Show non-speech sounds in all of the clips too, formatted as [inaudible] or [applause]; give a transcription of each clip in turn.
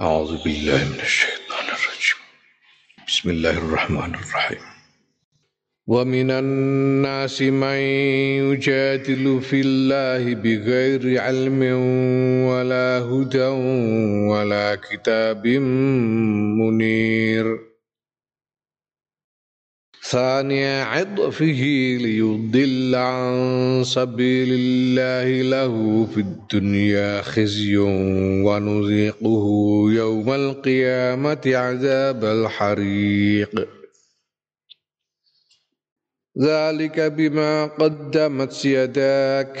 أعوذ بالله من الشيطان الرجيم بسم الله الرحمن الرحيم ومن الناس من يجادل في الله بغير علم ولا هدى ولا كتاب منير ثاني عطفه ليضل عن سبيل الله له في الدنيا خزي ونذيقه يوم القيامة عذاب الحريق. ذلك بما قدمت يداك.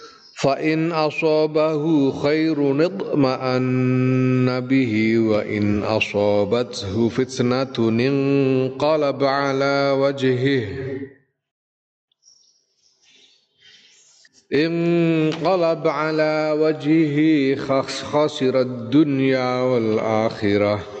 فإن أصابه خير اطمأن به وإن أصابته فتنة انقلب على وجهه. انقلب على وجهه خسر الدنيا والآخرة.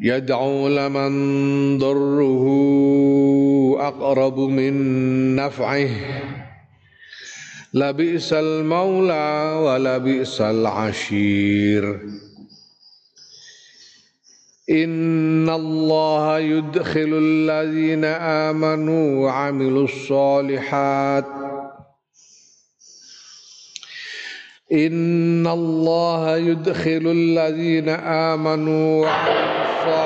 يدعو لمن ضره أقرب من نفعه. لبئس المولى ولبئس العشير. إن الله يدخل الذين آمنوا وعملوا الصالحات. إن الله يدخل الذين آمنوا وعملوا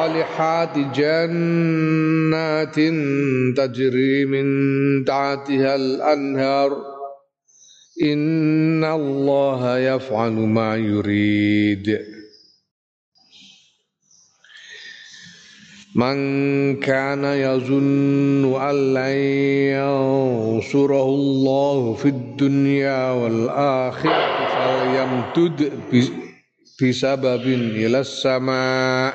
الصالحات جنات تجري من تحتها الأنهار. إن الله يفعل ما يريد. من كان يظن أن لن ينصره الله في الدنيا والآخرة فليمتد بسبب إلى السماء.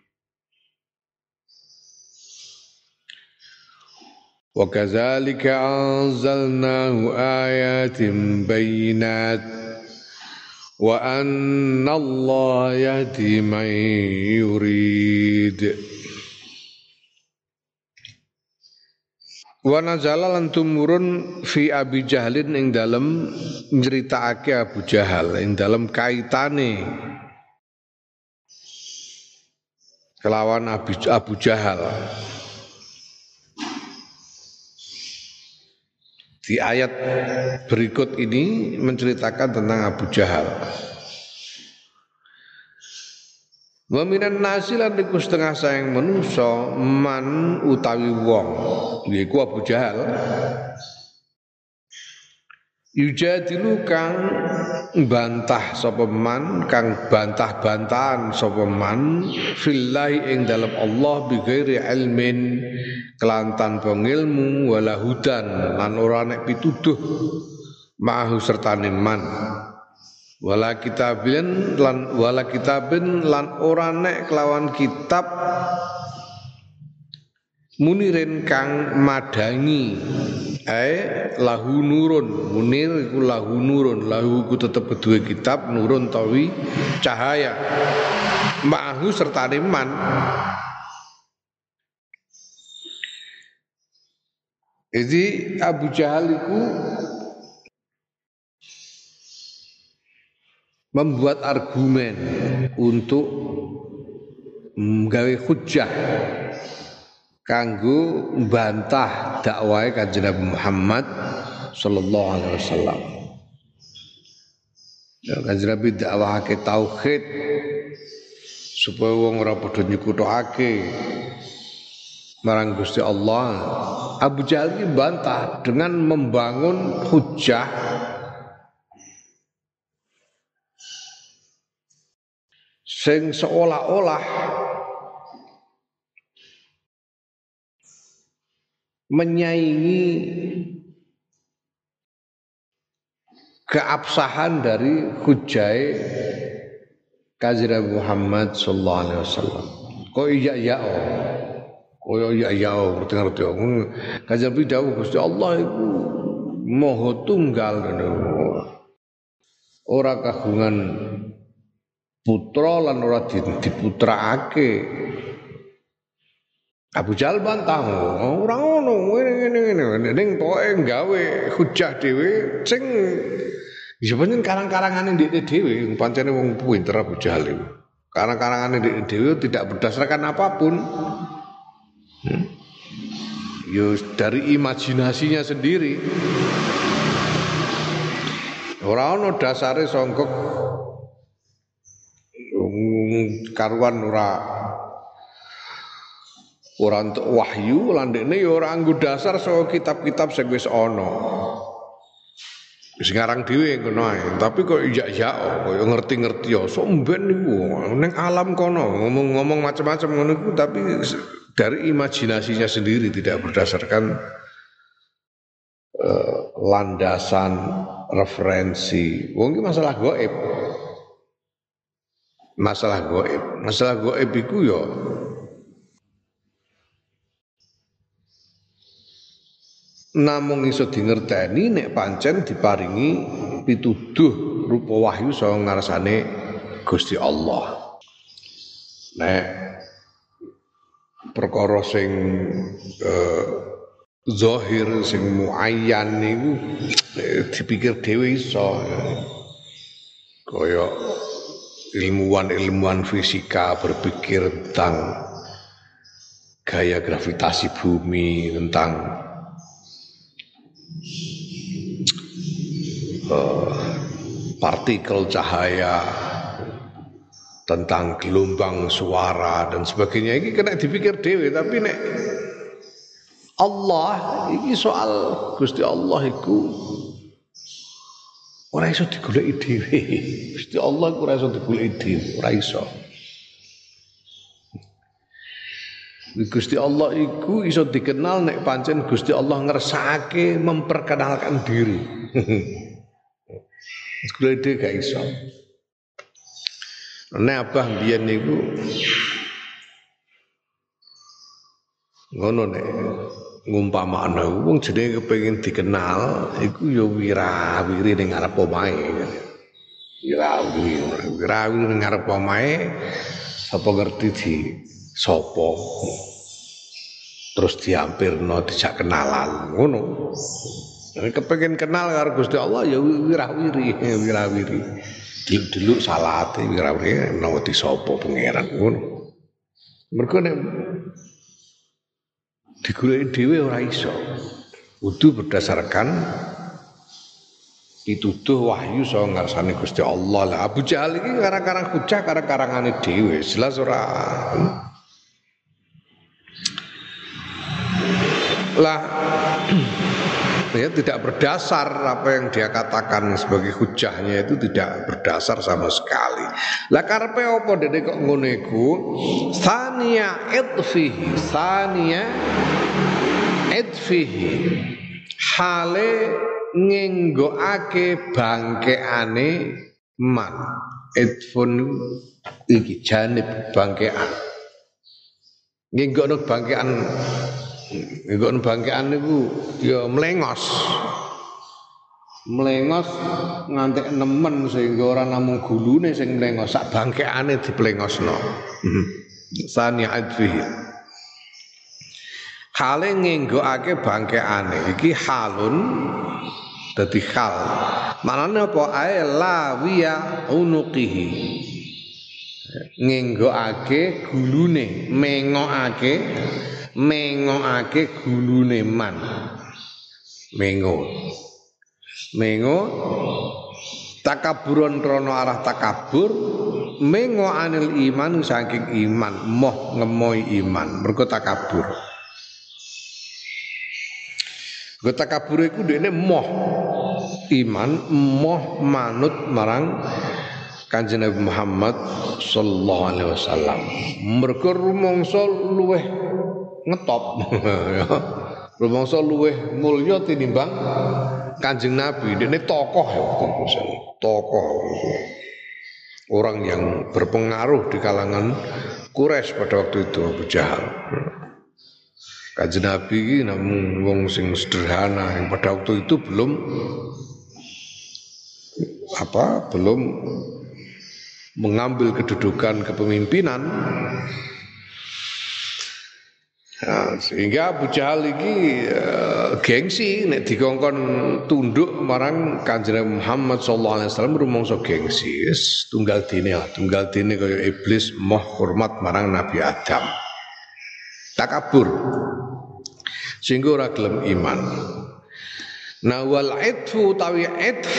وكذلك أنزلناه آيات بينات وأن الله يهدي من يريد Wa nazala lan tumurun fi Abi Jahlin ing dalem nyritakake Abu Jahal ing dalem kaitane kelawan Abu, Abu Jahal Di ayat berikut ini menceritakan tentang Abu Jahal. Wa minan nasi lan iku setengah sayang manusa man utawi wong yaiku Abu Jahal Yujadilu kang bantah sapa man kang bantah-bantahan sapa man ing dalam Allah bi ghairi ilmin kelantan pengilmu wala hudan lan ora nek pituduh ma'ahu sertane man. Wala kitabin lan wala kitabin lan ora nek kelawan kitab munirin kang madangi. Ae lahu nurun. Munir iku lahu nurun. Lahu ku tetep kedua kitab nurun tawi cahaya. Ma'ahu serta man Jadi Abu Jahal itu membuat argumen untuk menggawe hujah kanggo bantah dakwah Kanjeng Nabi Muhammad sallallahu alaihi wasallam. Ya Kanjeng Nabi dakwahake tauhid supaya wong ora padha nyekutokake marang Gusti Allah. Abu Jahal ini bantah dengan membangun hujah sing seolah-olah menyaingi keabsahan dari hujai Kazira Muhammad sallallahu alaihi wasallam. Kok iya iya oh. Kok iya iya oh ngerti ngerti oh. Kanjeng Nabi dawuh Gusti Allah iku maha tunggal ora kagungan putra lan ora diputraake Abu Jahal bantah ora ngono ngene ngene ngene ning pokoke gawe hujah dhewe sing ya pancen karang-karangane ndek dhewe pancene wong pinter Abu Jahal iku karang-karangane ndek dhewe tidak berdasarkan apa pun. Hmm. Yo dari imajinasinya sendiri. Ora ono dasare songkok karuan ora ora untuk wahyu lan dekne ya ora dasar saka kitab-kitab sing wis ana. Wis ngarang dhewe ngono. Tapi kok iya-iya kok ngerti-ngerti ya sok mben niku ning alam kono ngomong-ngomong macam-macam ngono iku tapi dari imajinasinya sendiri tidak berdasarkan uh, landasan referensi. Wong masalah gaib masalah goib. Masalah goib itu ya namung iso dingerteni nek pancen diparingi pituduh rupa wahyu saka ngarsane Gusti Allah. Nek perkara sing eh, zahir sing muayyan niku dipikir dhewe iso. Kaya ilmuwan-ilmuwan fisika berpikir tentang gaya gravitasi bumi, tentang partikel cahaya, tentang gelombang suara dan sebagainya. Ini kena dipikir dewi, tapi nek Allah ini soal Gusti Allah itu Ora iso digoleki dhewe. Gusti Allah ora iso digoleki dhewe, ora iso. Gusti Allah iku iso dikenal nek pancen Gusti Allah ngersakake memperkenalkan diri. [laughs] Golek dhewe gak iso. Nek abah biyen niku ngono nek ngumpamakno wong jenenge kepengin dikenal iku ya wirawiri ning ngarep omahe. Wirawiri wirawiri ning ngarep omahe sapa ngerti di sapa? Terus diampirno dijak kenalan ngono kepengin kenal karo Gusti Allah ya wirawiri [laughs] wirawiri delok-delok salate wirawiri di sapa pangeran ngono mergo nek digoleki dhewe ora iso. Kudu berdasarkan pituduh wahyu saka ngarsane Gusti Allah lah. Abu Jahal iki karang-karang hujah karang-karangane dhewe, jelas ora. Lah [clears throat] ya tidak berdasar apa yang dia katakan sebagai hujahnya itu tidak berdasar sama sekali. Lah karepe apa dene kok ngono iku? Sania idfihi, sania idfihi. Hale ngenggoake bangkeane man. Idfun iki janib bangkean. Ngenggokno bangkean Iku bangkean niku ya mlengos. Mlengos nganti nemen sehingga ora namung gulune sing mlengos, sak bangkeane diplengosno. Hmm. Sani adfihi. Hale ngenggokake bangkeane iki halun dadi hal. Manane apa ae lawiya unuqihi. Ngenggokake gulune, mengokake mengokake gulune man. Mengo. Mengo. Takaburon krono arah takabur mengo anil iman saking iman. Moh ngemoi iman. Mergo takabur. Gue takabur iku dene moh iman moh manut marang Kanjeng Nabi Muhammad sallallahu alaihi wasallam. Mergo rumangsa luweh ngetop. Rumangsa luweh mulya tinimbang Kanjeng Nabi. Ini tokoh ya tokoh. Orang yang berpengaruh di kalangan Quraisy pada waktu itu Abu Jahal. Kanjeng Nabi namun wong sing sederhana yang pada waktu itu belum apa belum mengambil kedudukan kepemimpinan sehingga Abu Jahal ini uh, gengsi nek dikongkon tunduk marang Kanjeng Muhammad sallallahu alaihi wasallam rumangsa gengsi. Yes, tunggal lah, tunggal dine kaya iblis moh hormat marang Nabi Adam. Takabur. Sehingga ora gelem iman. Nah wal idfu tawi idf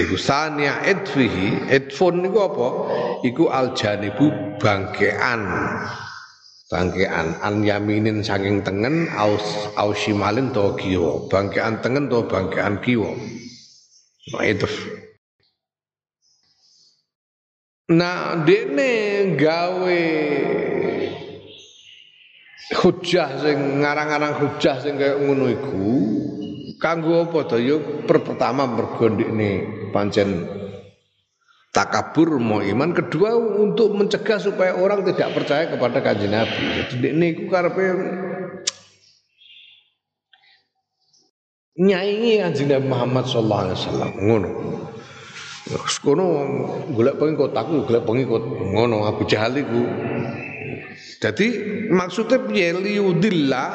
iku sania idfihi idfun niku apa? Iku al janibu bangkean bangkean an yaminin saking tengen aus aus shimalin to kiwa bangkean tengen to bangkean kiwa nah itu. Nah dene gawe hujah sing ngarang-ngarang hujah sing kaya ngono iku kanggo apa to? Ya pertama mergo ndekne pancen takabur mau iman. Kedua untuk mencegah supaya orang tidak percaya kepada kanjeng Nabi. Jadi ini ku karepe nyaingi kanjeng Nabi Muhammad sallallahu alaihi wasallam. Ngono. Kono golek pengikut aku golek pengikut. Ngono Abu Jahal iku. Jadi maksudnya piye? Liudillah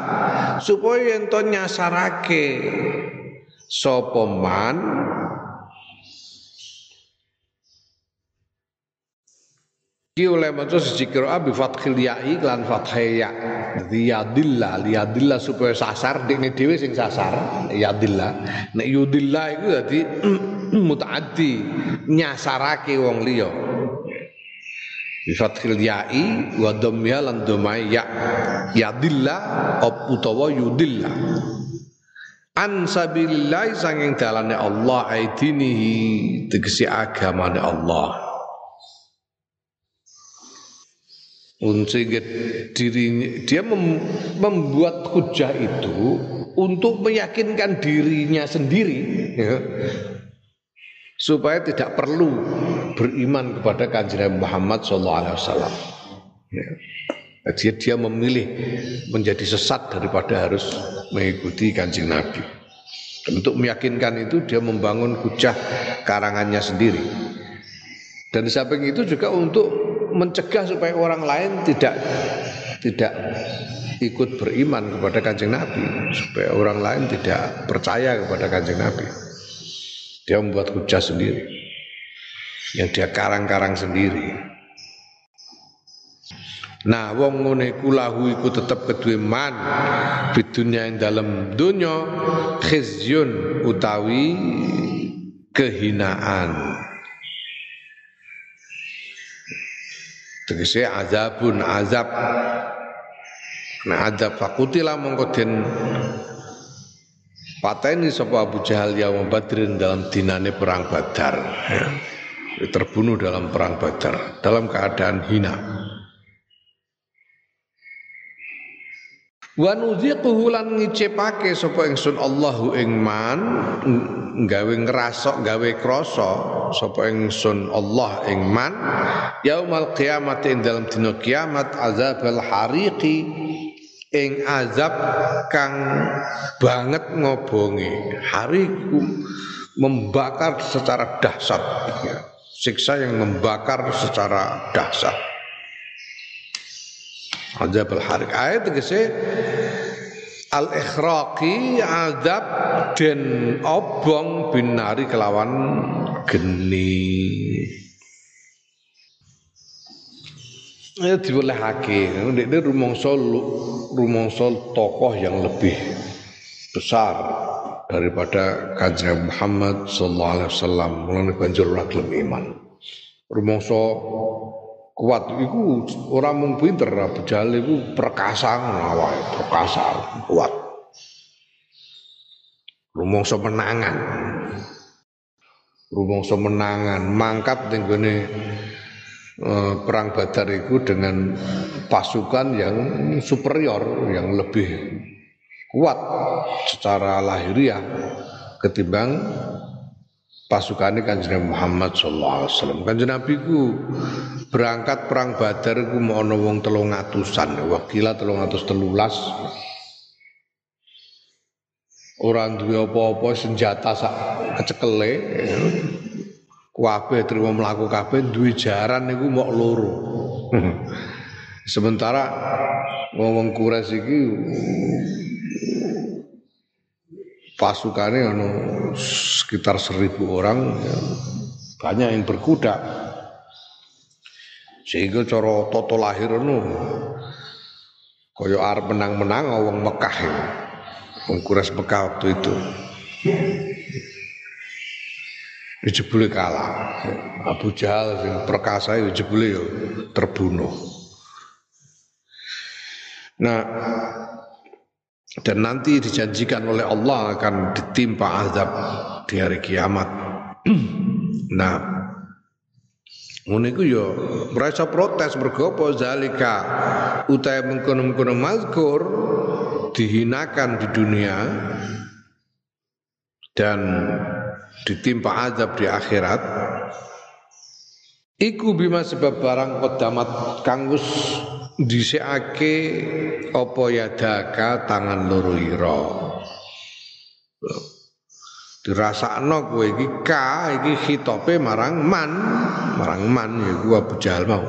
supaya ento nyasarake sapa man Iki oleh maca siji qiraah bi fathil ya'i lan fathai ya. Dadi yadillah, liyadillah supaya sasar dekne dhewe sing sasar, yadillah. Nek yudillah iku dadi [clears throat] mutaaddi nyasarake wong liya. Bi fathil ya'i wa dhammia lan dhammai ya. Yadillah utawa yudillah. An sabilillah sanging dalane Allah aidinihi tegese agamane Allah. Sehingga diri dia mem, membuat hujah itu untuk meyakinkan dirinya sendiri ya, supaya tidak perlu beriman kepada kanjeng Muhammad SAW. Ya. Dia, dia memilih menjadi sesat daripada harus mengikuti kanjeng Nabi. untuk meyakinkan itu dia membangun hujah karangannya sendiri. Dan di samping itu juga untuk mencegah supaya orang lain tidak tidak ikut beriman kepada kanjeng Nabi supaya orang lain tidak percaya kepada kanjeng Nabi. Dia membuat hujah sendiri. Yang dia karang-karang sendiri. Nah, wong ngene iku lahu iku tetep kedue man bidunya ing dalam dunya khizyun utawi kehinaan tegese azabun azab. Nah azab fakutila mongko den pateni sapa Abu Jahal yaum Badrin dalam dinane perang Badar. Ya. terbunuh dalam perang Badar dalam keadaan hina Wa nudziquhu lan ngicepake sapa ingsun Allahu ing man gawe ngrasok gawe krasa sapa ingsun Allah ing man yaumal qiyamati ing dalam dina kiamat azabal hariqi ing azab kang banget ngobongi hari ku membakar secara dahsyat ya. siksa yang membakar secara dahsyat azab al harik ayat tegese al ikhraqi azab den obong binari kelawan geni Ya dibolehake. Ini rumongso rumongso tokoh yang lebih besar daripada kanjeng Muhammad sallallahu alaihi wasallam mulane banjur ora iman. Rumongso kuat iku ora mung pinter Abu Jahal iku perkasa awake, perkasa kuat. Rumongso menangan. Rumongso menangan mangkat ning Eh, perang Badar itu dengan pasukan yang superior, yang lebih kuat secara lahiriah ketimbang pasukan Kanjeng Muhammad sallallahu alaihi wasallam. Kanjeng Nabi ku berangkat perang Badar ku mau ana wong 300-an, wakila 313. Orang duwe apa-apa senjata sak kecekele kabeh terima mlaku kabeh duwe jaran niku mok loro. [laughs] Sementara ngomong Quraisy iki pasukannya ono sekitar seribu orang banyak yang berkuda. Sehingga cara toto lahir nu kaya arep menang-menang wong Mekah wong Quraisy Mekah waktu itu. Jebule kalah. Abu Jahal sing perkasa ya jebule ya terbunuh. Nah, dan nanti dijanjikan oleh Allah akan ditimpa azab di hari kiamat. [clears throat] nah, ngono ya merasa protes mergo apa zalika utahe mengkono-mengkono mazkur dihinakan di dunia dan ditimpa azab di akhirat iku bima sebab barang kodamat kangus dhisikake apa yadaka tangan loro ira dirasakno kowe iki ka iki khitope marang man marang man ya gua Abu mau.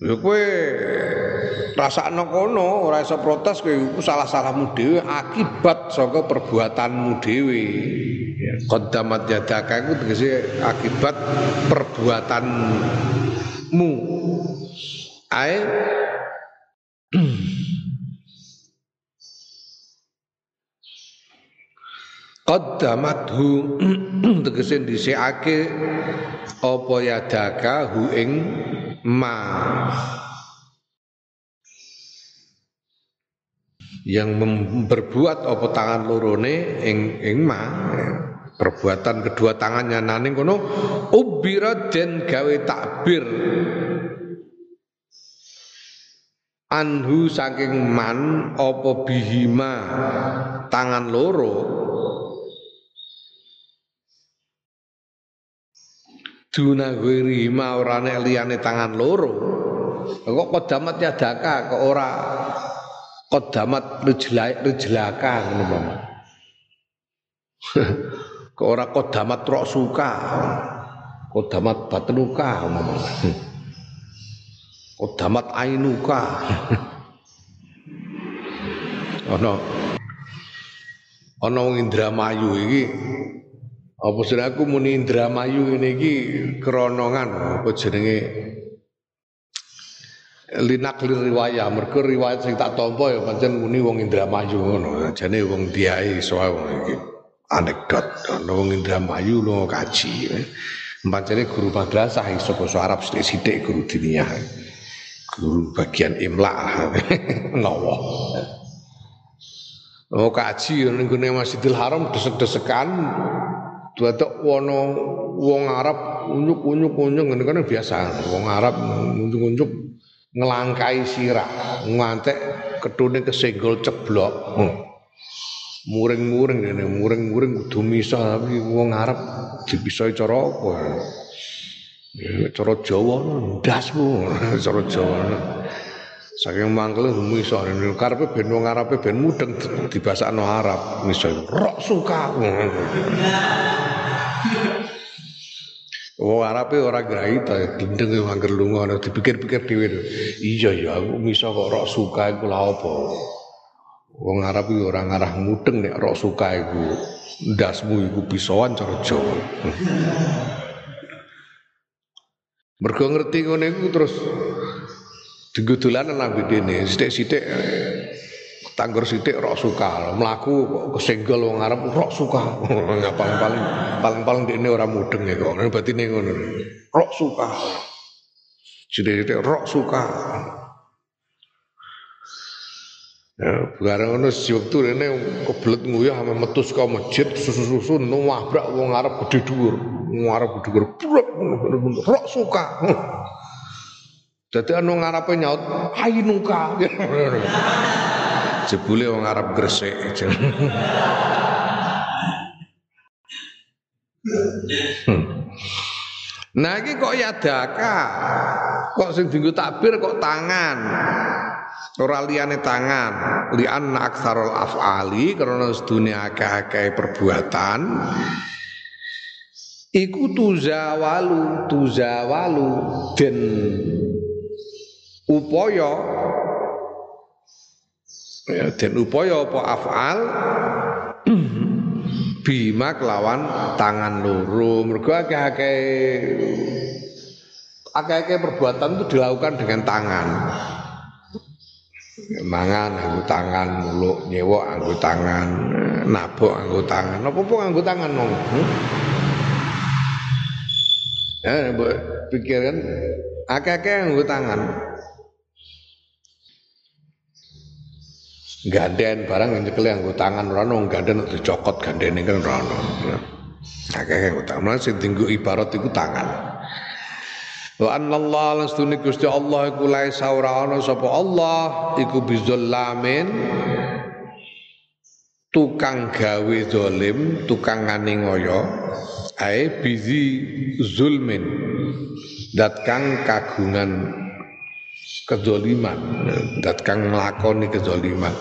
Ya kowe rasakno kono ora iso protes kowe iku salah-salahmu dhewe akibat saka perbuatanmu dhewe. Qaddamat yadaka iku tegese akibat perbuatanmu ae qaddamathu [clears throat] tegese dhisikake apa yadaka hu ing ma? Yang berbuat apa tangan lorone ing ing ma perbuatan kedua tangannya naning kono ubira den gawe takbir. Anhu saking man apa bihima tangan loro? Duna wirima ora nek liyane tangan loro. Kok kodamat yadaka kok ora? Kodamat rejlaka ngono [laughs] Kok ora kodamat rok suka. Kodamat batnuka mama. Kodamat ainuka. Ana ana wong Indramayu iki apa aku muni Indramayu ini iki keronongan apa jenenge linaklir riwayah mergo riwayat sing tak tampa ya pancen muni wong Indramayu ngono jane wong diai soal iki anekdot ana wong Indramayu lunga kaji pancene guru madrasah iso basa Arab sithik-sithik guru diniyah. Guru bagian imla [laughs] nawa. Oh kaji ning gone Masjidil Haram desek-desekan. Tuatok wono wong Arab unyuk-unyuk-unyuk ngene kan biasa. Wong Arab unyuk-unyuk ngelangkai sirah ngantek ketune kesenggol ceblok. Hmm. Muring-muring ini muring-muring kudu misah tapi wong Arab dipisah cara apa Cara Jawa ndasmu [laughs] cara Jawa. Saking mangkel miso karepe ben wong Arabe ben mudeng dibasakno Arab miso rok suka. [laughs] Wong Arabe ora graita gendeng mangger lunga dipikir-pikir dhewe. Iya ya aku miso kok rok suka iku lha apa? Wong Arab iki ora ngarah mudeng nek rok suka iku. Ndasmu iku pisoan cara Jawa. Mergo ngerti ngene iku terus digudulanan nang dene sithik-sithik tanggur sithik rok suka. Mlaku kesenggol wong Arab rok suka. [laughs] Paling-paling paling-paling dene ora mudeng ya kok. Batine ngono. Rok suka. Sithik-sithik rok suka Ya, barang ngono si wektu rene kebelet nguyah ame metu saka masjid susu-susu nuwabrak wong Arab gede dhuwur. Wong Arab gede dhuwur rok suka. Dadi anu ngarepe nyaut ainuka. [laughs] Jebule wong Arab gresik. Nah iki kok yadaka. Kok sing dienggo takbir kok tangan ora liyane tangan li anna aktsarul af'ali karena sedune akeh-akeh perbuatan. Iku tuzawalu tuzawalu den upaya ya den upaya apa af'al? [clears throat] Bima kelawan tangan loro. Mergo akeh-akeh akeh-akeh perbuatan itu dilakukan dengan tangan mangan anggo tangan muluk nyewa anggo tangan nabok anggo tangan. Apa-apa anggo tangan nong hmm? ya mbok pikirkan akeh-akeh anggo tangan. Ganden barang yang cekeli anggo tangan ora ono ganden dicokot gandene kan ora ono akeh anggo tangan. Tinggu ibarat iku tangan Wa Allah lastune Gusti Allah iku lae ora ana sapa Allah iku bizallamin tukang gawe zalim, tukang nganingaya ae bizi zulmin dat kang kagungan kezaliman dat kang nglakoni kezaliman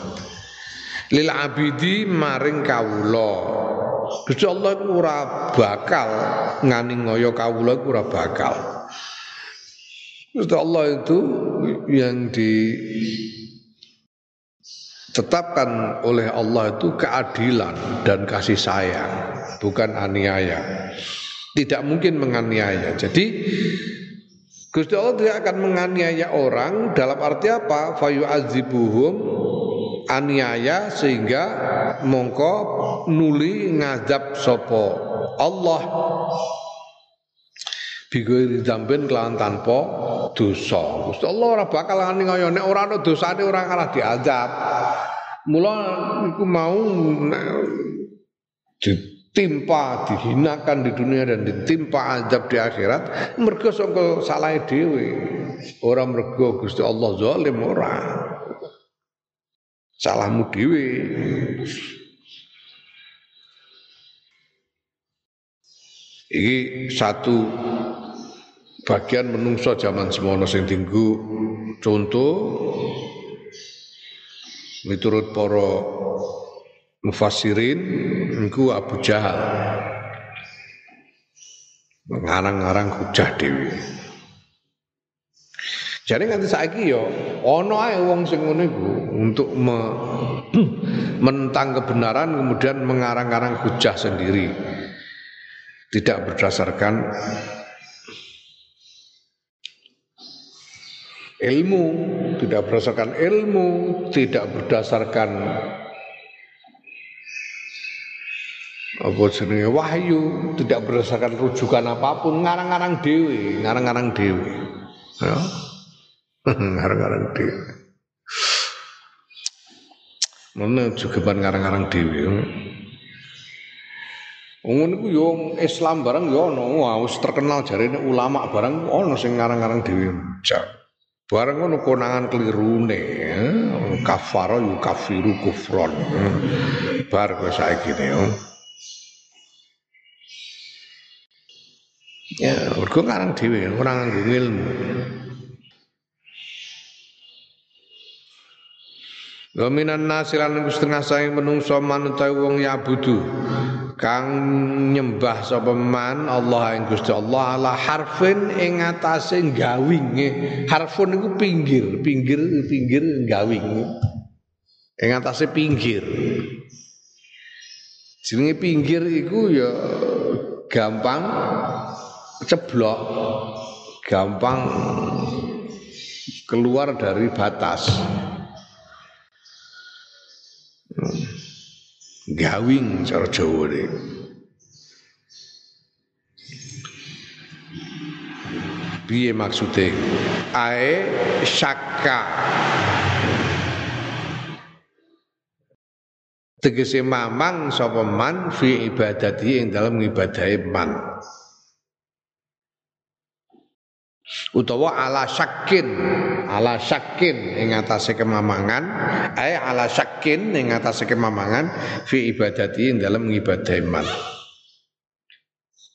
lil abidi maring kawula. Gusti Allah ora bakal nganingaya kawula ora bakal Gusti Allah itu yang ditetapkan oleh Allah itu keadilan dan kasih sayang, bukan aniaya. Tidak mungkin menganiaya. Jadi Gusti Allah tidak akan menganiaya orang dalam arti apa? Fayu azibuhum aniaya sehingga mongko nuli ngazab sopo Allah Bigoiri dzambin kelawan tanpa dosa. Gusti Allah ora bakal ngani kaya nek ora ana dosane ora kalah diazab. Mula iku mau ditimpa, dihinakan di dunia dan ditimpa azab di akhirat mergo saka salah dhewe. Ora mergo Gusti Allah zalim ora. Salahmu dhewe. Iki satu bagian menungso zaman semono sing tinggu contoh miturut para mufassirin niku Abu Jahal. Ngarang-ngarang hujah dewi jadi nganti saiki yo ono ae wong sing untuk me, [clears throat] menentang kebenaran kemudian mengarang-arang hujah sendiri. Tidak berdasarkan ilmu, tidak berdasarkan ilmu, tidak berdasarkan apa jenenge wahyu, tidak berdasarkan rujukan apa pun, ngarang-ngarang dewi, ngarang-ngarang dewi. Ya. [laughs] ngarang-ngarang dewi. Mana juga ngarang-ngarang dewi. Ngono iku yo Islam bareng yo ono, wis terkenal jarene ulama bareng ono sing ngarang-ngarang dhewe. Bareng ngono konangan kelirune, eh, kafaro yu kafiru kufron. Bar kowe saiki ne. Ya, mergo karang dhewe, ora nganggo ilmu. Wa nasilan setengah saing menungso manutawi wong ya budu kang nyembah sapa man? Allah ing Gusti Allah ala harfin ing atase gawinge harfun iku pinggir pinggir pinggir gawing ing atase pinggir. Jenenge pinggir iku ya gampang ceblok gampang keluar dari batas gawing cara Jawa ne. Piye maksude? Ae syakka. Tegese mamang sapa man fi ibadati ing dalam ngibadahe man. utawa ala syakin ala syakin ing atase kemamangan. Ay ala syakin ing atase kemamangan fi ibadati ing dalam ngibadah iman.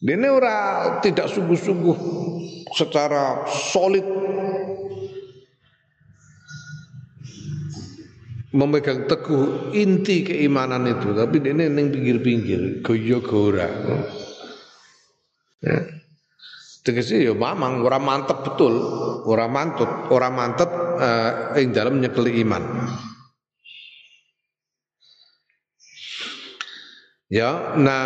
Dene ora tidak sungguh-sungguh secara solid memegang teguh inti keimanan itu tapi ini neng pinggir-pinggir goyo gora ya tegese ya mamang ora mantep betul, ora mantut, ora mantep uh, ing dalam nyekeli iman. Ya, nah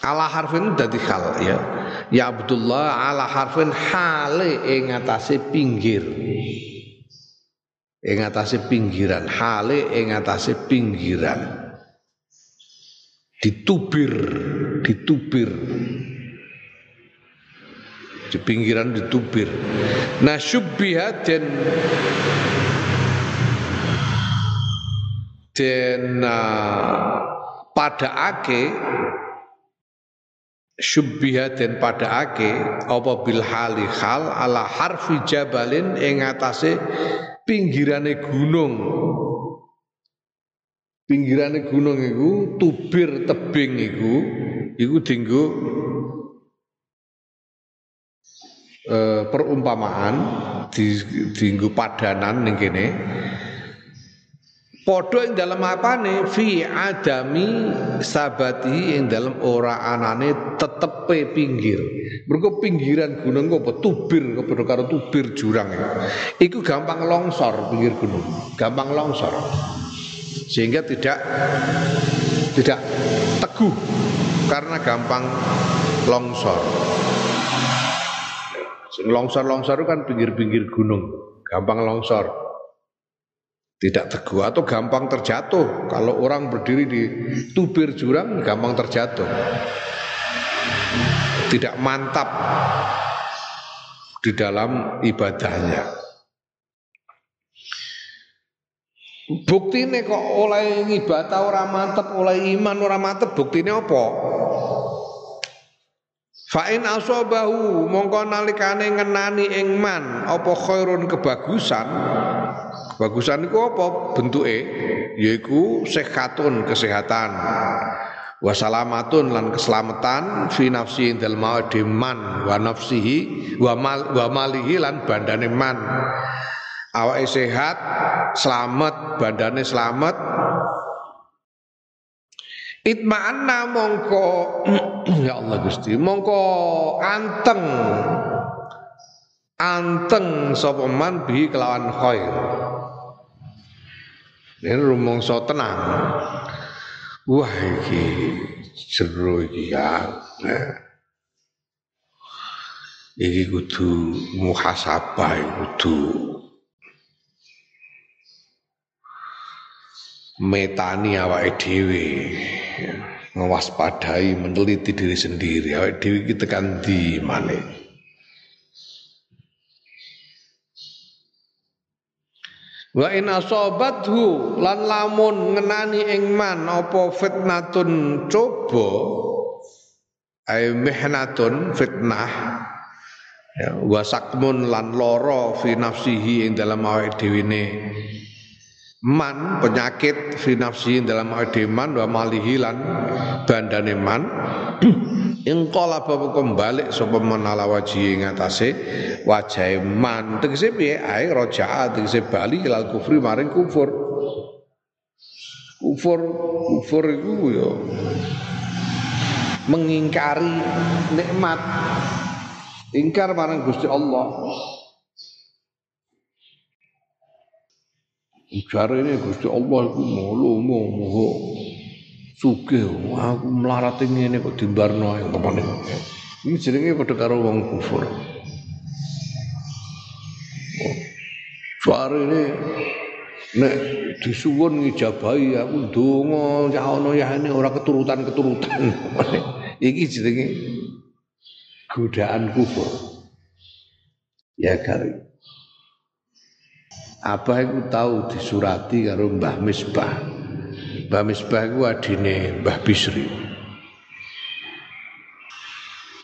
ala harfin dadi hal ya. Ya Abdullah ala harfin hale ing atase pinggir. Ing atase pinggiran, hale ing atase pinggiran. Ditubir ditubir di pinggiran ditubir nah syubbiha dan dan uh, pada ake syubbiha dan pada ake apa bil hali hal ala harfi jabalin ing atase pinggirane gunung. Pinggirane gunung iku tubir tebing iku iku dinggo e, perumpamaan di dinggo padanan ning kene. Podo ing dalam apa nih fi adami sabati ing dalam ora anane tetepe pinggir. Mergo pinggiran gunung kok tubir kok karo tubir jurang Iku gampang longsor pinggir gunung, gampang longsor. Sehingga tidak tidak teguh karena gampang longsor. Longsor-longsor itu kan pinggir-pinggir gunung, gampang longsor. Tidak teguh atau gampang terjatuh. Kalau orang berdiri di tubir jurang gampang terjatuh. Tidak mantap di dalam ibadahnya. Buktine kok oleh ngibadah ora mantep, oleh iman ora mantep, buktine apa? Fa in asabahu mongko nalikane ngenani ing man apa khairun kebagusan. Kebagusan iku apa bentuke? Yaiku sehatun kesehatan. Wasalamatun lan keselamatan fi nafsi indal man wa nafsihi wa mal wa malihi lan bandane man awake sehat, selamat, badane selamat. Itma'anna mongko [clears throat] ya Allah Gusti, mongko anteng anteng sapa man bi kelawan khair. Ini rumangsa tenang. Wah iki seru iki ya. Iki kudu muhasabah kudu metani awake dhewe. Ngewaspadai meneliti diri sendiri. Awake dhewe iki tekan di maneh Wa in asabathu lan lamun ngenani ing man apa fitnatun coba? Ay mihnatun fitnah. Ya wasakmun lan loro fi nafsihi ing dalam awake dhewe man penyakit fi nafsi dalam ademan wa malihilan bandane man. [clears throat] Ing kala bapak kembali sapa menala wajhi ngatasé wajah man. Tegese piye? Ae roja'a tegese bali ilal kufri maring kufur. Kufur kufur iku ya mengingkari nikmat. Ingkar marang Gusti Allah Jare ini Gusti Allah iku mulu moho sugih aku melarat ngene kok dimbarno ae umpamane. Ini jenenge padha karo wong kufur. Suara ini nek disuwun ngijabahi aku ndonga ya ana ya ini ora keturutan-keturutan. [laughs] Iki jenenge godaan kufur. Ya kali. Abah iku tahu disurati karo Mbah Misbah. Mbah Misbah iku adine Mbah Bisri.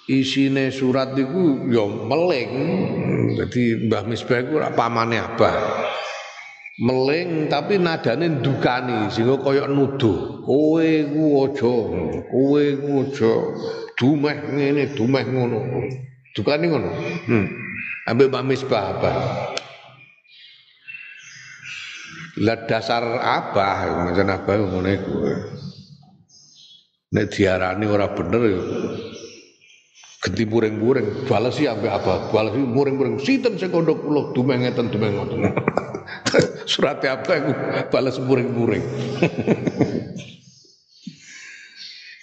Isine surat iku ya meling. Jadi Mbah Misbah iku pamane Abah. Meling tapi nadane ndukani sehingga kaya nuduh. Kowe ku aja, kowe ku aja dumeh ngene, dumeh ngono. Dukani ngono. Hmm. Ambek Mbah Misbah Abah. Lah dasar abah, macam abah ngono iku. Nek diarani ora bener ya genti muring-muring, balas sih ambek abah, balas sih muring-muring. Sinten sing kandha kula dumeng ngeten dumeng ngoten. Surat apa iku balas muring-muring.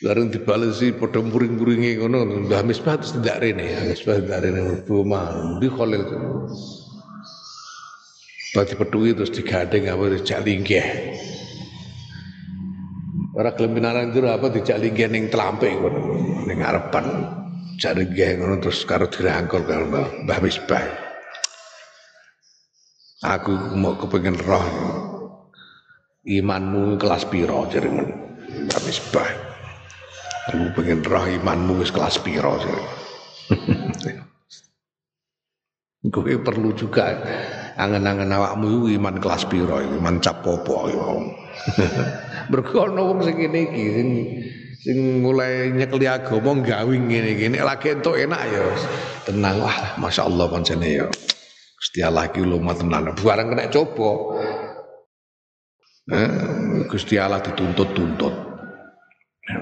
Larang dibales sih padha muring-muringe ngono, Mbah Misbah tidak rene, Misbah tidak rene, Bu mah, di Khalil. Bagi peduli terus digandeng apa dijak linggih. Ora gelem pinaran jero apa dijak linggih ning tlampe ngono, ning ngarepan. Jak linggih ngono terus karo dirangkul karo Mbah Misbah. Aku mau kepengen roh imanmu kelas piro jare Mbah Misbah. Aku pengen roh imanmu kelas piro jare. [laughs] Gue perlu juga angen-angen awakmu iman kelas piro iman cap popo [laughs] mergo ana wong sing ngene iki sing sing mulai nyekeli agama gawing ngene-ngene lagi entuk enak ya tenang wah masyaallah pancene ya. Gusti Allah iki lumah tenan. Barang kena coba. Eh, Allah dituntut-tuntut. Ya.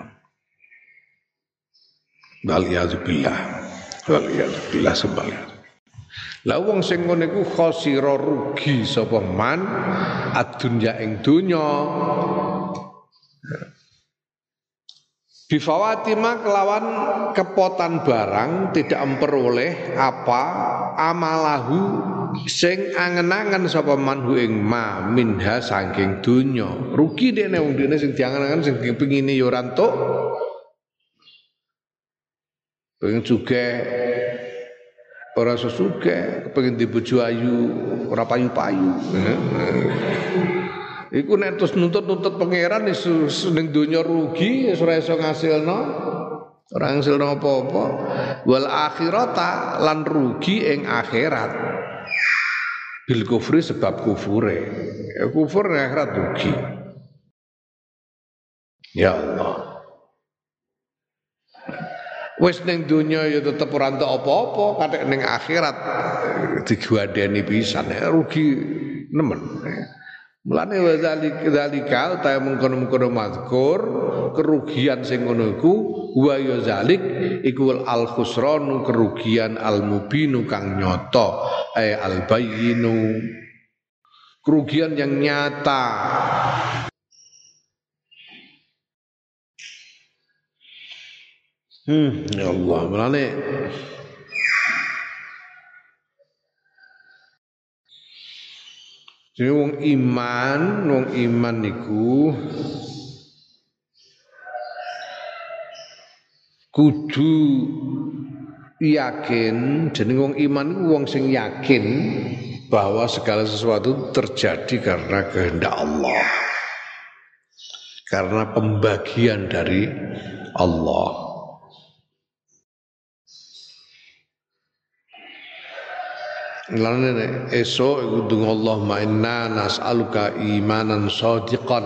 Wal billah Wal billah sebaliknya lah wong sing ngene iku khosira rugi sapa man adunya ing donya. Bifawati kelawan kepotan barang tidak memperoleh apa amalahu sing angen-angen sapa manhu ing ma minha saking donya. Rugi dene wong dene sing diangen-angen sing kepingine ya ora entuk. Pengen juga Ora sesuke, pengen dibojo ayu, ora payu-payu. Iku nek terus nuntut-nuntut pangeran ning donya rugi ora iso ngasilno. Ora ngasilno apa-apa. Wal akhirata lan rugi ing akhirat. Bil kufri sebab kufure. Ya, kufur akhirat rugi. Ya Allah. Wis ning donya ya tetep ora entuk apa-apa, kathek ning akhirat digwadeni pisan ya rugi nemen. Mulane wa zalika ta mengkono-mengkono mazkur kerugian sing ngono iku wa ya zalik iku al khusranu kerugian al mubinu kang nyata ay al bayyinu kerugian yang nyata Hmm, ya Allah, melane Jadi wong iman, wong iman niku kudu yakin jeneng wong iman iku wong sing yakin bahwa segala sesuatu terjadi karena kehendak Allah. Karena pembagian dari Allah. Lan esok donga Allahumma inna nas'aluka imanan shadiqan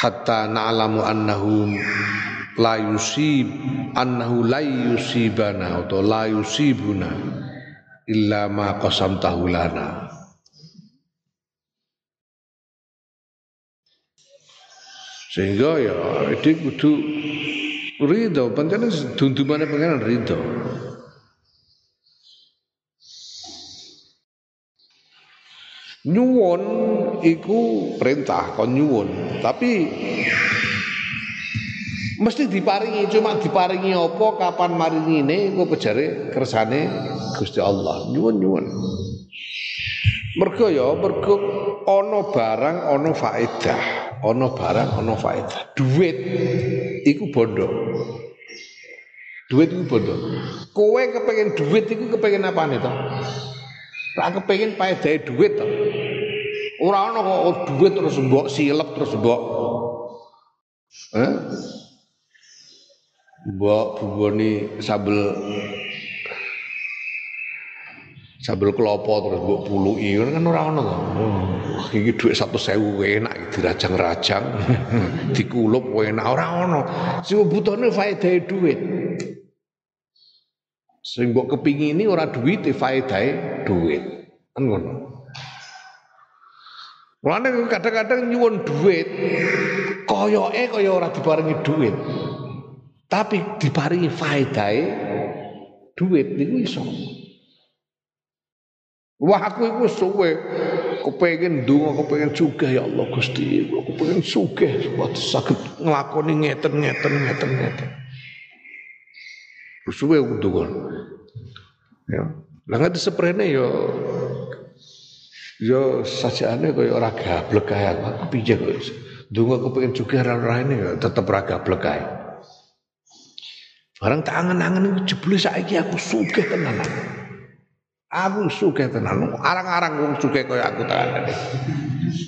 hatta na'lamu annahu la yusib annahu la yusibana atau la yusibuna illa ma qasamtahu lana. Sehingga ya itu kudu ridho. Pancen dundumane pengen ridho. Nyuwun iku perintah kon nyuwun. Tapi mesti diparingi cuma diparingi apa kapan maringine iku kejare kersane Gusti Allah. Nyuwun nyuwun mergo ya mergo ana barang ana faedah. Ana barang ana faedah. Duit iku bondo. Duit iku bondo. Kowe kepengen duit iku kepengen apa nih toh Ra kepengin paedahe duit to. Ora ana kok duit terus mbok silep terus mbok eh? Mbok buboni sambel sambel klopo terus mbok puluki kan ora ana to. Oh, iki dhuwit 100.000 enak dirajang-rajang [laughs] dikulup enak ora ana. Sing butuhne faedahe duit. Sing mbok kepingini ora duit faedahe duit. Kan ngono. Mulane kadang-kadang nyuwun duit koyoke kaya ora diparingi duit. Tapi diparingi faedahe duit niku iso. Wah aku iku suwe kepengin ndonga kepengin sugih ya Allah Gusti aku kepengin sugih supaya saged nglakoni ngeten-ngeten ngeten-ngeten. Suwe aku ndonga. Ya. Lah ngerti seprene ya ya sajane kaya ora gablek kae aku piye kok. Ndonga kepengin sugih ora ini ya tetep ora gablek. Barang tak angen-angen iku jebule saiki aku sugih tenan. Aku sugih tenan. Arang-arang wong sugih kaya aku tenan.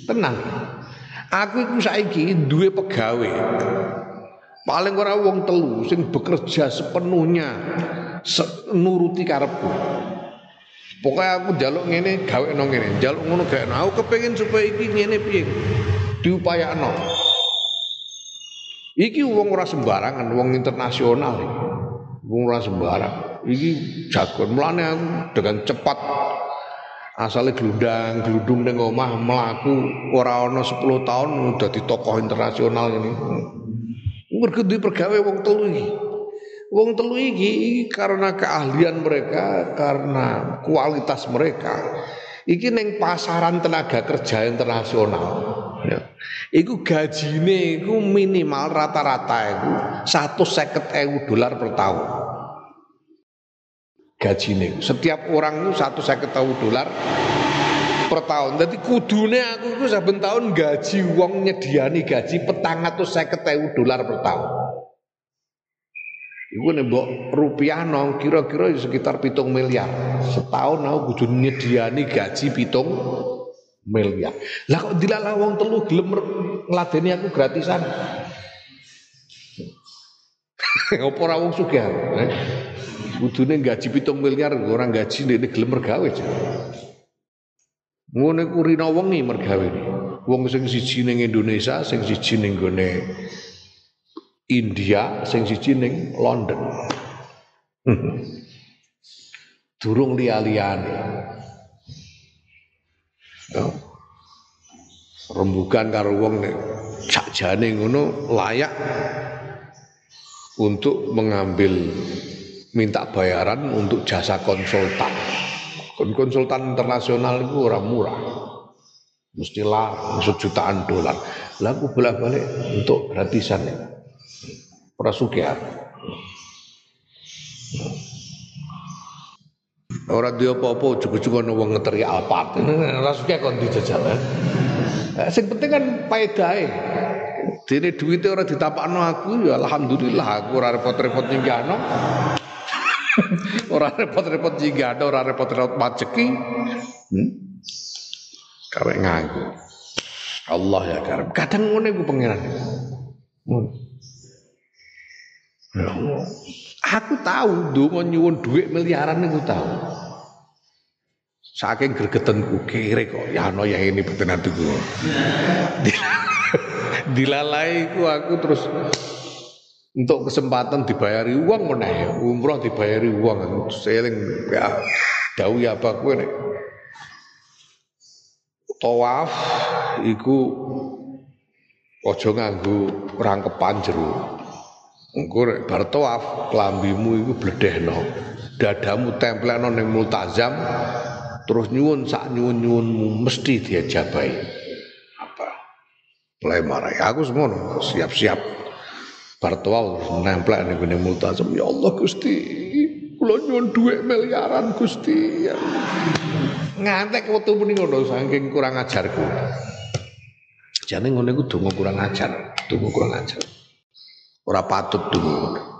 Tenang. Aku iku saiki duwe pegawe. Paling ora wong telu sing bekerja sepenuhnya se nuruti karepku. Pokoknya aku jaluk ngene gawe no ngene, jaluk ngono gawe no. Aku kepengin supaya iki ngene piye. Diupayakno. Iki wong ora sembarangan, wong internasional iki. Ora sembarang. Iki jagon. Mulane aku dengan cepat asalnya gelundang gelundung ning omah melaku ora ana 10 tahun udah di tokoh internasional ini. Mergo duwe pergawe wong telu iki. Wong telu iki karena keahlian mereka, karena kualitas mereka. Iki neng pasaran tenaga kerja internasional. Ya. Iku gajine iku minimal rata-rata iku satu seket ewu dolar per tahun. Gajine setiap orang itu satu seket ewu dolar per tahun. Jadi kudune aku itu saben tahun gaji wong nyediani gaji petang atau seket ewu dolar per tahun. Iku nek mbok rupiah nong kira-kira sekitar pitung miliar. Setahun aku kudu nyediani gaji pitung miliar. Lah kok dilalah wong telu gelem ngladeni aku gratisan. [laughs] Apa ora wong sugih? Eh? Kudune gaji pitung miliar orang gaji nek gelem mergawe. Ngono ku rina wengi mergawe. Wong sing siji ning Indonesia, sing siji ning gone India, sing siji ning London. [laughs] Durung liya-liyane. Ya. Karo wong nek sakjane ngono layak untuk mengambil minta bayaran untuk jasa konsultan. Konsultan internasional itu orang murah. Mestilah jutaan dolar. Lalu bolak-balik untuk gratisan ya. Ora sugih Ora duwe apa-apa ujug-ujug ana wong ngeteri Alphard. [laughs] Ora sugih kon dijajal. Eh. Sing penting kan paedahe. Dene duwite ora ditapakno aku ya alhamdulillah aku ora repot-repot nyinggahno. ora repot-repot nyinggahno, ora repot-repot majeki. Hmm? Karek nganggo. Allah ya karep. Kadang ngene ku pangeran. Ya. Aku tahu donga nyuwun dhuwit miliaran niku tahu. Saking gregetenku kere kok ya ana yang ini betenan tuku. Dilalai ku aku terus untuk kesempatan dibayari uang meneh umroh dibayari uang seling ya dawuh ya apa kowe nek tawaf iku aja nganggo rangkepan jero Engko rek bar tawaf klambimu iku bledehno. Dadamu templekno ning multazam terus nyuwun sak nyuwun-nyuwunmu mesti diajabai. Mulai marah. Aku semono siap-siap. Bar tawaf nemplek ning gone multazam. Ya Allah Gusti, kula nyuwun dhuwit miliaran Gusti. Ya. Ngantek wektu muni ngono saking kurang ajarku. Jane ngono iku donga kurang ajar, donga kurang ajar. Ora patut dulu.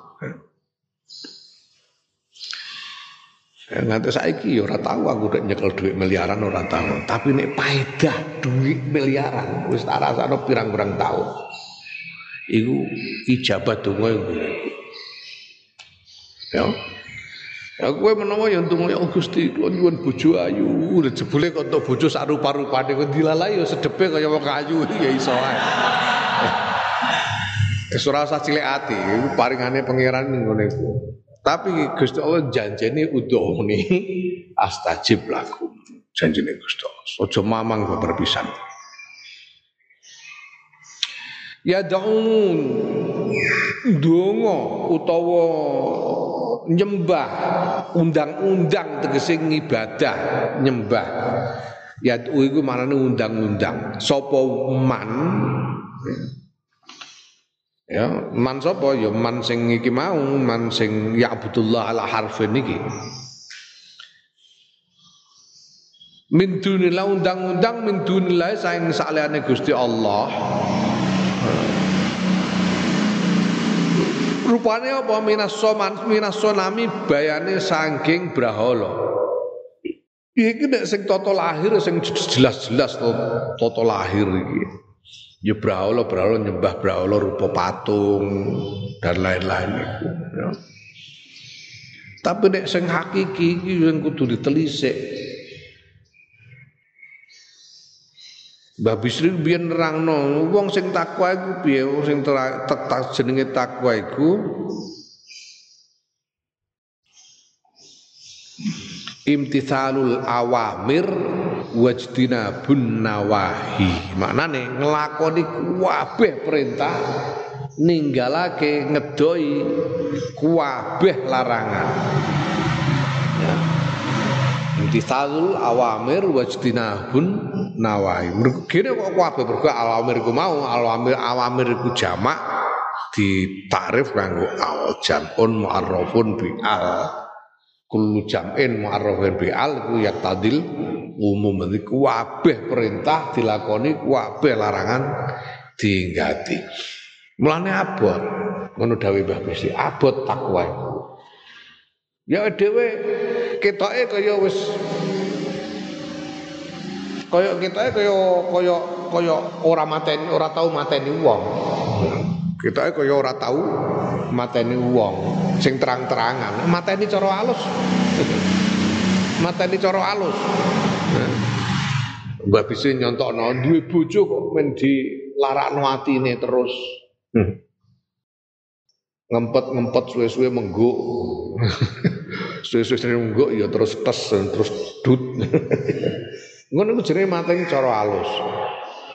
Nganti saiki ya ora tahu aku nek nyekel duit miliaran ora tahu. Tapi nek paedah duit miliaran wis tak rasakno pirang-pirang tahun. Iku ijabat donga iku. Ya. Ya kowe menawa ya ndonga ya Gusti kula nyuwun bojo ayu, jebule kok entuk bojo sak rupa-rupane kok dilalai ya sedepe kaya wong ayu ya iso ae. Wis ora usah cilik ati, iku paringane pangeran ngene iku. Tapi Gusti Allah janjene udhoni astajib lakum. Janjene Gusti Allah. Aja mamang babar pisan. Ya daun donga utawa nyembah undang-undang tegese ibadah nyembah ya iku manane undang-undang sapa man Ya, man sapa ya man sing iki mau, man sing ya Abdullah ala harfin iki. Min dunillah undang-undang min dunillah saing salehane Gusti Allah. Rupane apa minas soman minas bayane saking brahala. Iki nek sing tata lahir sing jelas-jelas tata lahir iki. Ya brahala brahala nyembah brahala rupa patung dan lain-lain itu. Ya. Tapi nek sing hakiki iki yang kudu ditelisik. Mbah Bisri biyen nerangno wong sing takwa iku piye wong sing tak jenenge takwa iku imtithalul awamir wajdinabun nawahi. Maknane nglakoni kabeh perintah ninggalake ngedoi kabeh larangan. Ya. Imtithalul awamir wajdinabun nawahi. Kene kok kabeh mergo awamir iku mau awamir awamir iku jamak ditakrif kanggo al jamun muarrafun bi al kullu jam'in mu'arrafin bi'al iku yaktadil umum. Iki kabeh perintah dilakoni kabeh larangan diinggati mulane abot. Ngono dawuh Mbah abot takwa ya dhewe ketoke kaya wis kaya ketoke kaya kaya kaya ora mateni ora tau mateni wong. Ketoke kaya ora tau mateni wong. Sing terang-terangan. Mateni cara alus. [laughs] Mateni cara alus Mbah bisa nyontokno duwe bojo kok men dilarakno atine terus hmm. ngempet-ngempet suwe-suwe mengguk [laughs] suwe-suwe mengguk ya terus tes terus dut [laughs] ngono iku jenenge mateni cara alus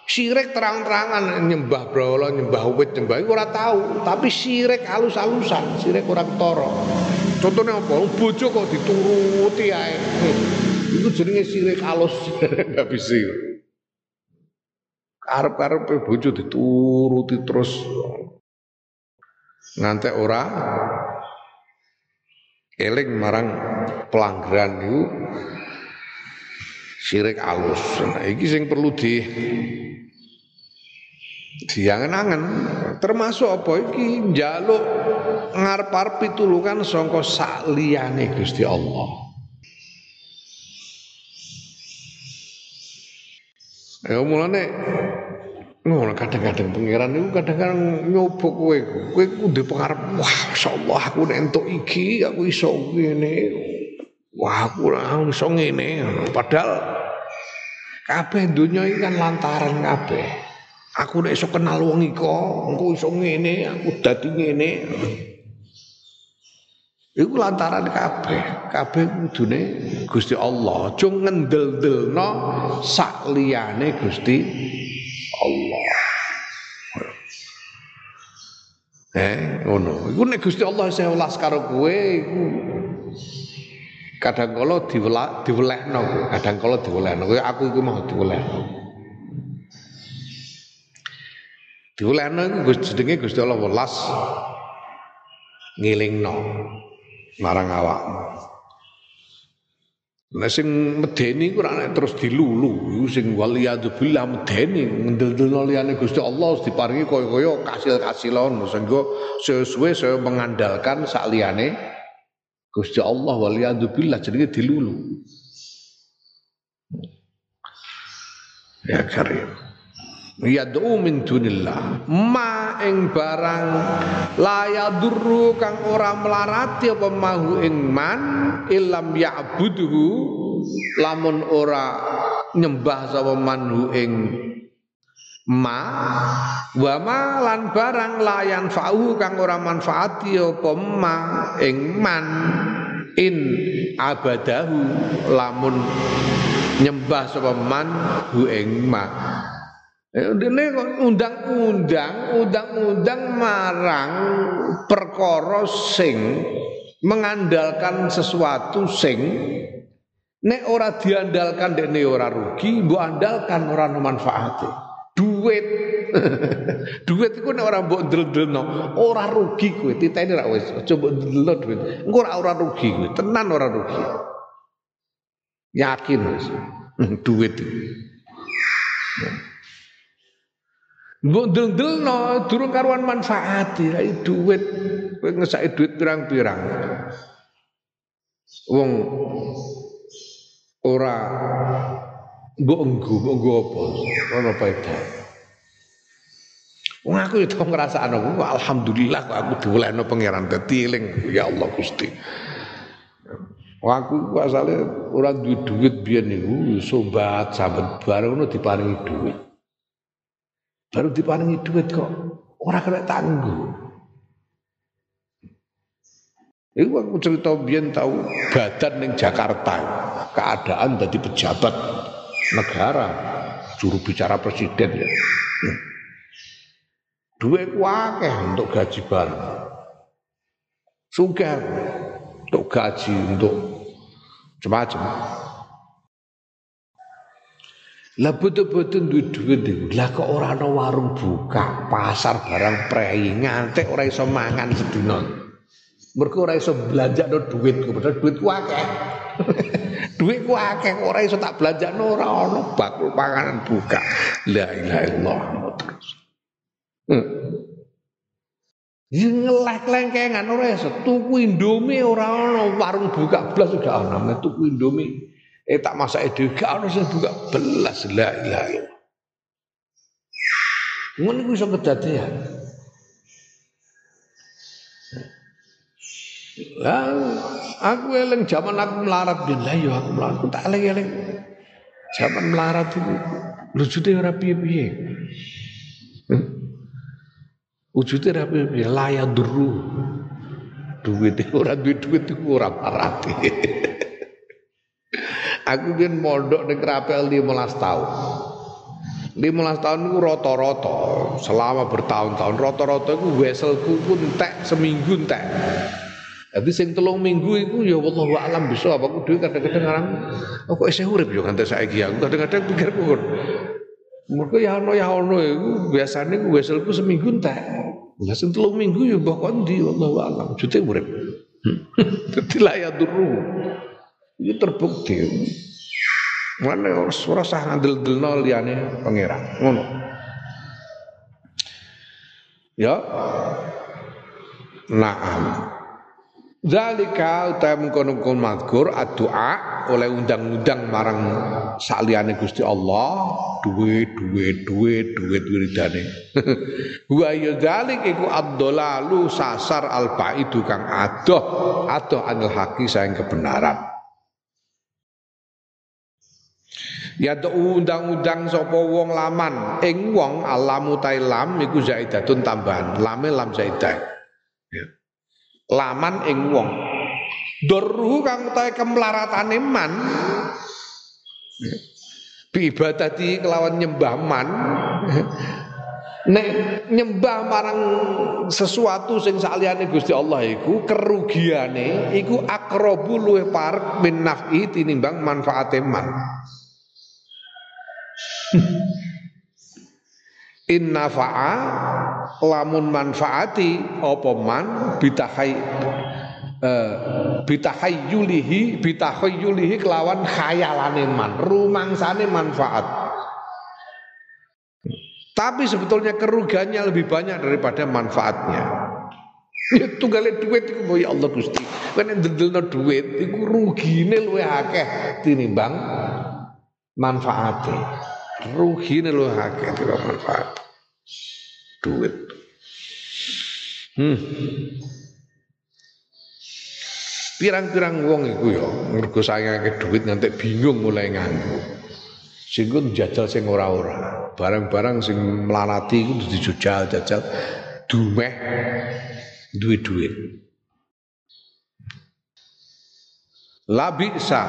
Syirik terang-terangan nyembah brahala, nyembah wit, nyembah ora tahu, tapi syirik halus-halusan, syirik ora ketara. Contohnya apa? Bojo kok dituruti ae. Itu jenenge syirik halus, enggak [laughs] bisa. Karep-karep bojo dituruti terus ngantek ora eling marang pelanggaran itu syirik alus. Nah, iki sing perlu di diangen-angen termasuk apa iki njaluk ngarep-arep pitulungan sangka sakliyane Gusti Allah. Ya mulane Ngono kadang-kadang pangeran itu kadang-kadang nyobok kowe. Kowe kudu pengarep, wah masyaallah aku nek entuk iki aku iso ngene. Wah aku ora iso ngene. Padahal kabeh donya iki kan lantaran kabeh. Aku nek iso kenal wong iko, engko iso ngene, aku dadi ngene. Iku lantaran kabeh, kabeh kudune Gusti Allah. Aja ngendel-delno sak liyane Gusti Allah. Eh, ngono. Iku nek Gusti Allah saya ulas karo kowe iku kadang kala diweleh diwelehno kadang kala diwelehno kowe aku iku mau diwelehno. Diwelehno iku Gusti jenenge Gusti Allah welas ngilingno marang awakmu. Nek sing medeni ku ora terus dilulu, sing waliyadzubillah medeni ngendel-ndelno liyane Gusti Allah diparingi kaya-kaya kasil-kasilon sehingga sesuai saya mengandalkan sak liyane Gusti Allah waliyadzubillah jenenge dilulu. Ya karim yad'u min dunillah. Ma ing barang la yadurru kang ora melarati apa mahu ing man ilam ya'budhu lamun ora nyembah sapa manhu ing ma wa ma lan barang layan fa'u kang ora manfaati apa ma ing man in abadahu. Lamun nyembah sapa man hu ing ma Dene kok undang-undang, undang-undang marang perkara sing mengandalkan sesuatu sing nek ora diandalkan dene ora rugi, mbok andalkan ora manfaate. Duit. [laughs] duit iku nek ora mbok deldelno, ora rugi kowe. Titeni ra wis, aja mbok duit. Engko ora ora rugi kowe, tenan ora rugi. Yakin wis. [laughs] duit itu. Mbok ndel-ndelno durung karuan manfaati rai duit kowe ngesake duit pirang-pirang. Wong ora mbok enggo mbok enggo apa ora faedah. Wong aku itu ngrasakno ku alhamdulillah kok aku diwelehno pangeran dadi eling ya Allah Gusti. Aku ku asale ora duwe duit biyen niku sobat sahabat bareng ngono diparingi duit baru diparingi duit kok orang kena tangguh Iku aku cerita biyen tahu badan ning Jakarta keadaan dari pejabat negara juru bicara presiden ya. Duit wakeh untuk gaji bareng. Sugih untuk gaji untuk macam-macam. Lah betul-betul duit duit. Lah kok ora ana warung buka, pasar barang prei ngantek ora iso mangan sedina. Mergo ora iso belanjakno duitku, padahal duitku akeh. [laughs] duitku akeh ora iso tak belanjakno ora ana bakul panganan buka. La ilaha illallah terus. Hmm. Ya ngelek lengkengan ora iso tuku Indomie ora ana warung buka blas udah ana tuku Indomie Eh tak masak itu gak ono sing buka belas la ilaha illallah. Ngono iku iso. Lah aku eling zaman aku melarat bin lah yo aku melarat aku tak eling-eling. Zaman melarat itu lucuke ora piye-piye. Wujude ora piye-piye layak duru. Duit ora duit duit iku ora parati. [laughs] Aku biyen mondok ning Krapel 15 tahun. 15 tahun itu rata-rata selama bertahun-tahun rata-rata itu weselku pun entek seminggu entek. Jadi sing telung minggu itu ya Allah alam bisa apa aku dhewe kadang-kadang ngarang oh, kok isih urip yo nganti saiki aku kadang-kadang pikirku kon. Mergo ya ono ya ono iku biasane weselku seminggu entek. Lah sing telung minggu ya mbah kondi Allah alam jute urip. [laughs] Dadi la ya duru. Itu terbukti. Mana ora sah ngandel-delno liyane pangeran. Ngono. Ya. Naam. Zalika utam kono-kono mazkur addu'a oleh undang-undang marang saliyane Gusti Allah duit duit duit duit wiridane [laughs] wa ya dzalik iku ad-dhalalu sasar al-baidu kang adoh adoh anil haqi saing kebenaran Ya undang-undang sapa wong laman ing wong alamu tailam iku zaidatun tambahan lame lam zaidah. Ya. Laman ing wong. Dorhu kang utahe kemlaratane man. Ya. Ibadati kelawan nyembah man. Nek nyembah marang sesuatu sing saliyane Gusti Allah iku kerugiane iku akrobu luwih parek min naf'i tinimbang manfaate man. [laughs] Inna fa'a lamun manfaati apa man bitahai uh, bitahayyulihi bitahayyulihi kelawan khayalane man rumangsane manfaat. Tapi sebetulnya kerugiannya lebih banyak daripada manfaatnya. Ya tunggale duit iku ya Allah Gusti. Kan ndeldelno duit iku rugine luwih akeh tinimbang manfaatnya rugi lo akeh tidak manfaat. Duit. Hmm. pirang-pirang wong iku ya mergo sayangake duit nganti bingung mulai nganggo. Sehingga jajal sing ora-ora. Barang-barang sing melanati iku dijujal jajal dumeh duit-duit Labisa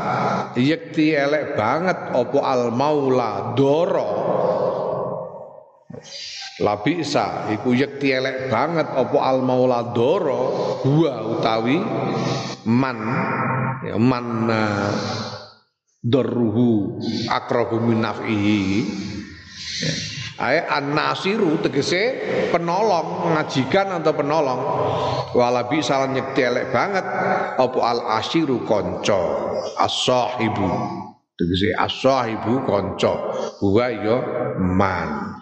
yekti elek banget opo al maula doro Labisa iku yekti elek banget opo al maula doro. Gua utawi man. Ya, man uh, dorruhu akrobu min ya. Ae an-nasiru tegese penolong, ngajikan atau penolong. Walabi salah nyekti elek banget apa al-ashiru konco, as-sahibu. Tegese as-sahibu konco. Huwa ya man.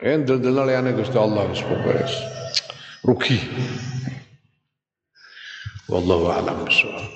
Endel-endel liyane Gusti Allah wis pokoke rugi. Wallahu a'lam bishawab.